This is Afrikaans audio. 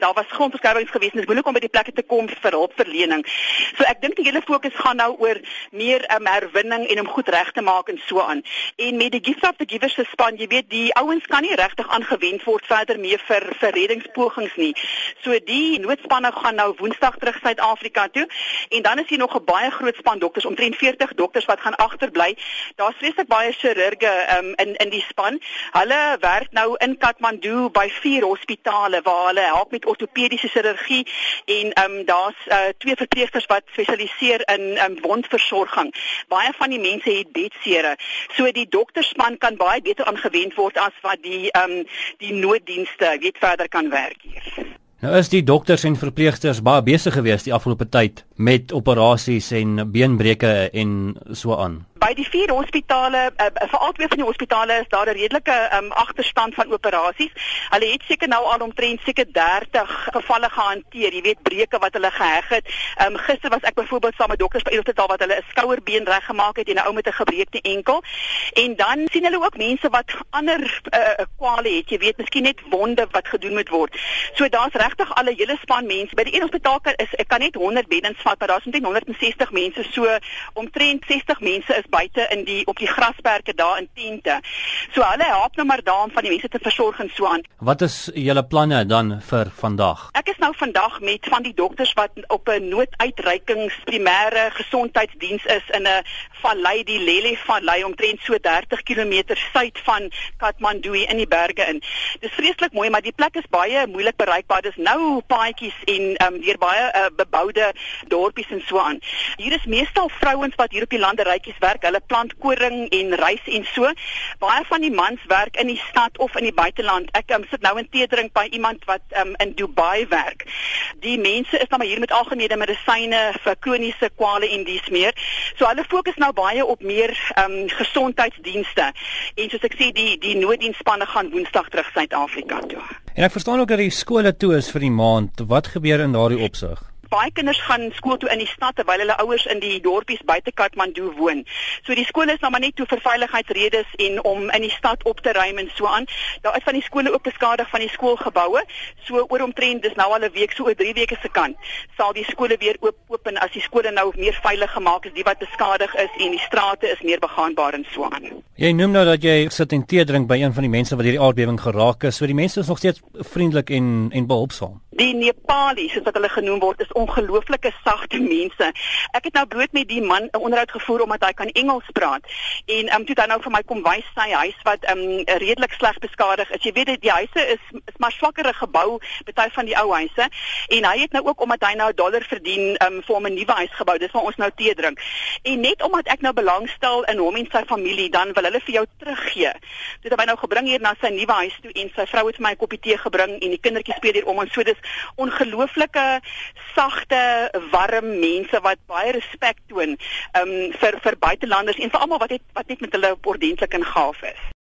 Daar was grondbeskerwings gewees en dit is moeilik om by die plekke te kom vir hulpverlening. So ek dink die hele fokus gaan nou oor meer um, herwinning en om goed reg te maak en so aan. En met die Gift of the Givers se span, jy weet, die ouens kan nie regtig aangewend word verder mee vir vir reddingspogings nie. So die noodspanne gaan nou Woensdag terug Suid-Afrika toe en dan is hier nog 'n baie groot span dokters, omtrent 40 dokters wat gaan agterbly. Daar's vreeslik baie chirurge um, in in die span. Hulle werk nou in Kathmandu by vier hospitale waar hulle help met ortopediese chirurgie en ehm um, daar's uh, twee verpleegsters wat spesialiseer in um, wondversorging. Baie van die mense het bedsere. So die dokterspan kan baie beter aangewend word as wat die ehm um, die nooddienste weet verder kan werk hier. Nou is die dokters en verpleegsters baie besig geweest die afgelope tyd met operasies en beenbreuke en so aan by die vier hospitale uh, veral twee van die hospitale is daar 'n redelike um, agterstand van operasies. Hulle het seker nou al omtrent seker 30 gevalle gehanteer, jy weet breuke wat hulle geheg het. Um, gister was ek byvoorbeeld saam met dokters by Hospitaal wat hulle 'n skouerbeen reggemaak het en 'n ou met 'n gebreekte enkel. En dan sien hulle ook mense wat ander uh, kwale het, jy weet, miskien net wonde wat gedoen moet word. So daar's regtig al 'n hele span mense. By die een hospitaal kan is ek kan net 100 beddens vat, maar daar's omtrent 160 mense. So omtrent 60 mense is buite in die op die grasperke daar in tente. So hulle help nou maar daar om van die mense te versorg en so aan. Wat is julle planne dan vir vandag? Ek is nou vandag met van die dokters wat op 'n nooduitreikings primêre gesondheidsdiens is in 'n vallei die Lele vallei omtrent so 30 km suid van Kathmandu in die berge in. Dis vreeslik mooi, maar die plek is baie moeilik bereikbaar. Dis nou paadjies en ehm um, deur baie uh, beboude dorpies en so aan. Hier is meestal vrouens wat hier op die landerytjies werk hulle plant koring en rys en so. Baie van die mans werk in die stad of in die buiteland. Ek um, sit nou in teedring by iemand wat um, in Dubai werk. Die mense is nou maar hier met algemene medisyne vir kroniese kwale en dies meer. So hulle fokus nou baie op meer um, gesondheidsdienste. En soos ek sê, die die nooddienspanne gaan Woensdag terug Suid-Afrika toe. En ek verstaan ook dat die skole toe is vir die maand. Wat gebeur in daardie opsig? Baie kinders gaan skool toe in die stad terwyl hulle ouers in die dorpies buite Kathmandu woon. So die skole is nou maar net toe vir veiligheidsredes en om in die stad op te ruim en so aan. Daar is van die skole ook beskadig van die skoolgeboue. So oor omtrent dis nou al 'n week so oor 3 weke se kant sal die skole weer oop open as die skole nou meer veilig gemaak is, die wat beskadig is en die strate is meer begaanbaar en so aan. Jy noem nou dat jy sit en tee drink by een van die mense wat hierdie aardbewing geraak is. So die mense is nog steeds vriendelik en en behulpsaam. Die Nepalies, soos wat hulle genoem word, is ongelooflike sagte mense. Ek het nou brood met die man 'n onderhoud gevoer omdat hy kan Engels praat. En um toe dan nou vir my kom wys sy huis wat um redelik sleg beskadig is. Jy weet die huise is is maar swakkerige gebou, baie van die ou huise. En hy het nou ook omdat hy nou 'n dollar verdien um vir hom 'n nuwe huis gebou. Dis waar ons nou tee drink. En net omdat ek nou belangstel in hom en sy familie, dan wil hulle vir jou teruggee. Dit het hy nou gebring hier na sy nuwe huis toe en sy vrou het vir my 'n koppie tee gebring en die kindertjies speel hier om en so dis ongelooflike sagte, warm mense wat baie respek toon um, vir vir buitelanders en vir almal wat het, wat net met hulle ordentlik in gaaf is.